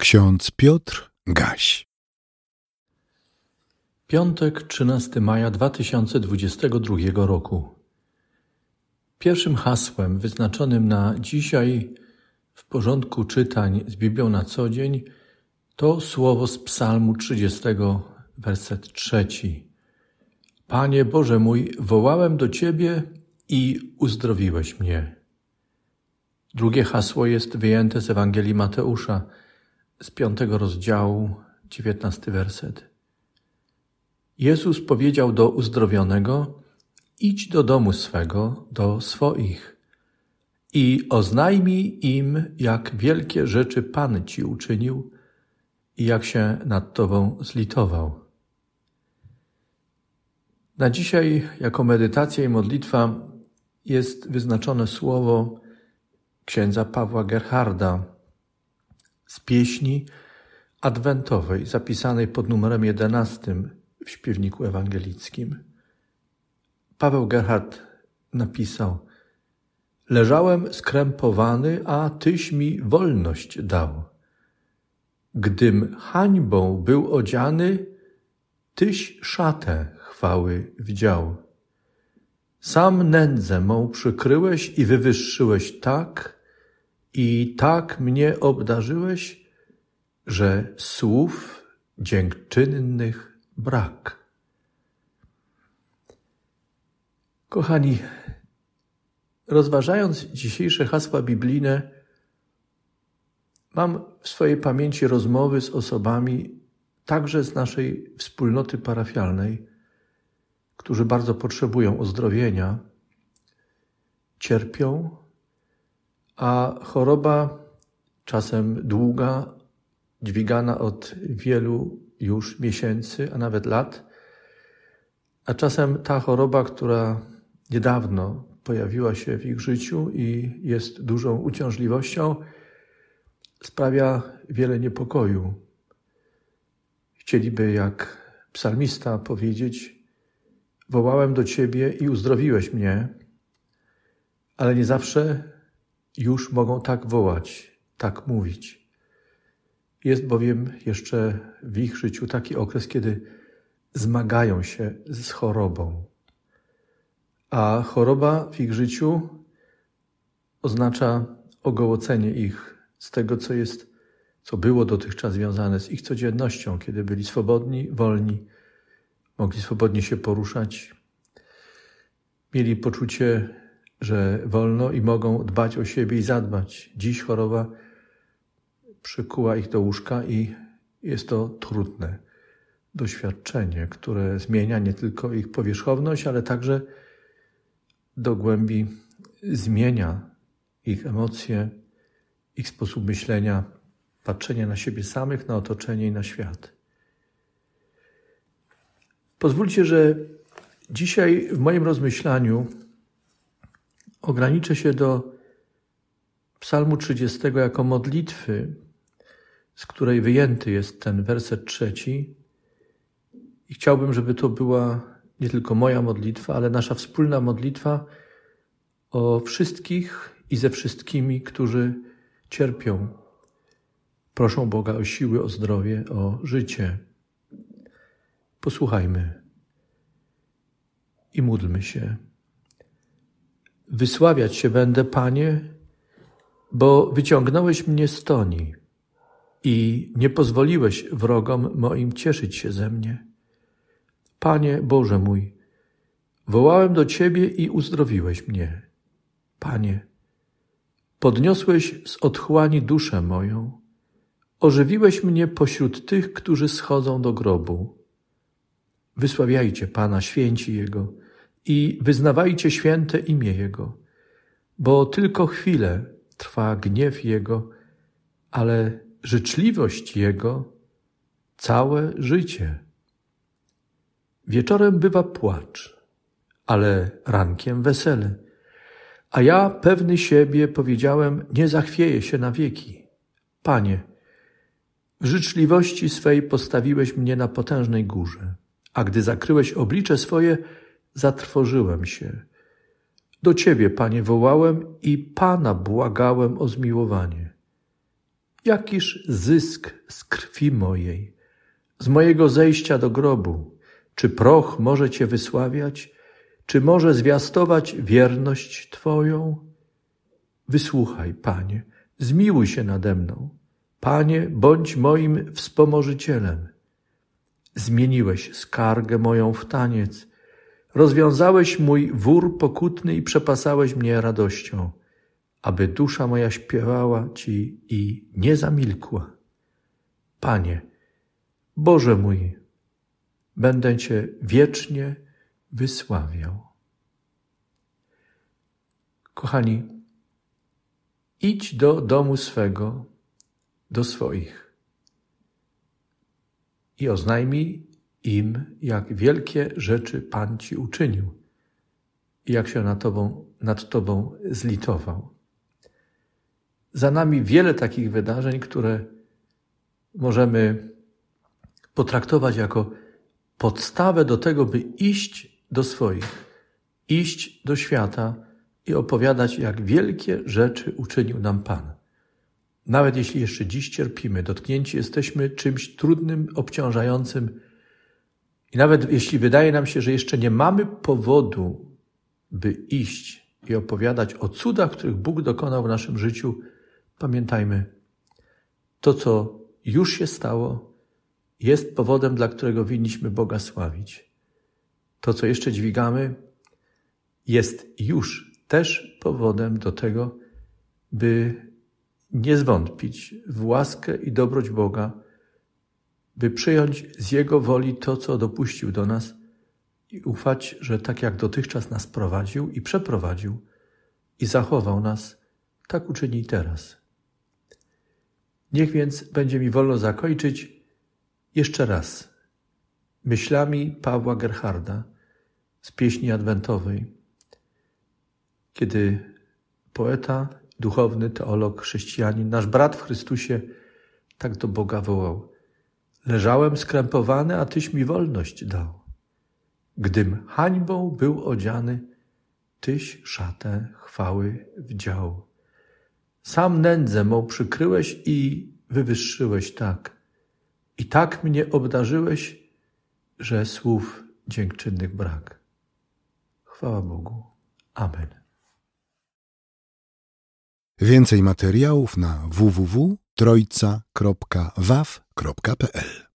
Ksiądz Piotr Gaś. Piątek, 13 maja 2022 roku. Pierwszym hasłem wyznaczonym na dzisiaj w porządku czytań z Biblią na co dzień to słowo z Psalmu 30, werset trzeci. Panie Boże mój, wołałem do Ciebie i uzdrowiłeś mnie. Drugie hasło jest wyjęte z Ewangelii Mateusza z piątego rozdziału, dziewiętnasty werset. Jezus powiedział do uzdrowionego: Idź do domu swego, do swoich i oznajmij im, jak wielkie rzeczy Pan ci uczynił i jak się nad Tobą zlitował. Na dzisiaj, jako medytacja i modlitwa, jest wyznaczone słowo księdza Pawła Gerharda z pieśni adwentowej zapisanej pod numerem 11 w śpiewniku ewangelickim. Paweł Gerhard napisał: Leżałem skrępowany, a tyś mi wolność dał. Gdym hańbą był odziany, tyś szatę chwały wdział. Sam nędzę mą przykryłeś i wywyższyłeś tak, i tak mnie obdarzyłeś, że słów dziękczynnych brak. Kochani, rozważając dzisiejsze hasła biblijne, mam w swojej pamięci rozmowy z osobami także z naszej wspólnoty parafialnej, którzy bardzo potrzebują uzdrowienia, cierpią, a choroba czasem długa, dźwigana od wielu już miesięcy, a nawet lat, a czasem ta choroba, która niedawno pojawiła się w ich życiu i jest dużą uciążliwością, sprawia wiele niepokoju. Chcieliby, jak psalmista, powiedzieć: Wołałem do Ciebie i uzdrowiłeś mnie, ale nie zawsze już mogą tak wołać, tak mówić. Jest bowiem jeszcze w ich życiu taki okres, kiedy zmagają się z chorobą. A choroba w ich życiu oznacza ogołocenie ich z tego, co jest, co było dotychczas związane z ich codziennością, kiedy byli swobodni, wolni, mogli swobodnie się poruszać, mieli poczucie że wolno i mogą dbać o siebie i zadbać. Dziś choroba przykuła ich do łóżka i jest to trudne doświadczenie, które zmienia nie tylko ich powierzchowność, ale także do głębi zmienia ich emocje, ich sposób myślenia, patrzenia na siebie samych, na otoczenie i na świat. Pozwólcie, że dzisiaj w moim rozmyślaniu ograniczę się do Psalmu 30 jako modlitwy, z której wyjęty jest ten werset trzeci. I chciałbym, żeby to była nie tylko moja modlitwa, ale nasza wspólna modlitwa o wszystkich i ze wszystkimi, którzy cierpią. Proszą Boga o siły, o zdrowie, o życie. Posłuchajmy i módlmy się. Wysławiać się będę, Panie, bo wyciągnąłeś mnie z toni i nie pozwoliłeś wrogom moim cieszyć się ze mnie. Panie Boże mój, wołałem do Ciebie i uzdrowiłeś mnie. Panie, podniosłeś z otchłani duszę moją, ożywiłeś mnie pośród tych, którzy schodzą do grobu. Wysławiajcie Pana, święci Jego, i wyznawajcie święte imię Jego, bo tylko chwilę trwa gniew Jego, ale życzliwość Jego całe życie. Wieczorem bywa płacz, ale rankiem wesele. A ja, pewny siebie, powiedziałem: Nie zachwieję się na wieki. Panie, w życzliwości swej postawiłeś mnie na potężnej górze, a gdy zakryłeś oblicze swoje, zatrwożyłem się. Do Ciebie, Panie, wołałem i Pana błagałem o zmiłowanie. Jakiż zysk z krwi mojej, z mojego zejścia do grobu? Czy proch może Cię wysławiać? Czy może zwiastować wierność Twoją? Wysłuchaj, Panie, zmiłuj się nade mną. Panie, bądź moim wspomożycielem. Zmieniłeś skargę moją w taniec, rozwiązałeś mój wór pokutny i przepasałeś mnie radością, aby dusza moja śpiewała Ci i nie zamilkła. Panie, Boże mój, będę Cię wiecznie wysławiał. Kochani, idź do domu swego, do swoich i oznajmij im, jak wielkie rzeczy Pan Ci uczynił i jak się nad Tobą, nad Tobą zlitował. Za nami wiele takich wydarzeń, które możemy potraktować jako podstawę do tego, by iść do swoich, iść do świata i opowiadać, jak wielkie rzeczy uczynił nam Pan. Nawet jeśli jeszcze dziś cierpimy, dotknięci jesteśmy czymś trudnym, obciążającym, i nawet jeśli wydaje nam się, że jeszcze nie mamy powodu, by iść i opowiadać o cudach, których Bóg dokonał w naszym życiu, pamiętajmy, to, co już się stało, jest powodem, dla którego winniśmy Boga sławić. To, co jeszcze dźwigamy, jest już też powodem do tego, by nie zwątpić w łaskę i dobroć Boga, by przyjąć z Jego woli to, co dopuścił do nas i ufać, że tak jak dotychczas nas prowadził i przeprowadził i zachował nas, tak uczyni teraz. Niech więc będzie mi wolno zakończyć jeszcze raz myślami Pawła Gerharda z pieśni adwentowej, kiedy poeta, duchowny teolog, chrześcijanin, nasz brat w Chrystusie tak do Boga wołał. Leżałem skrępowany, a Tyś mi wolność dał. Gdym hańbą był odziany, Tyś szatę chwały wdział. Sam nędzę mą przykryłeś i wywyższyłeś tak. I tak mnie obdarzyłeś, że słów dziękczynnych brak. Chwała Bogu. Amen. Więcej materiałów na www.trojca.waw.pl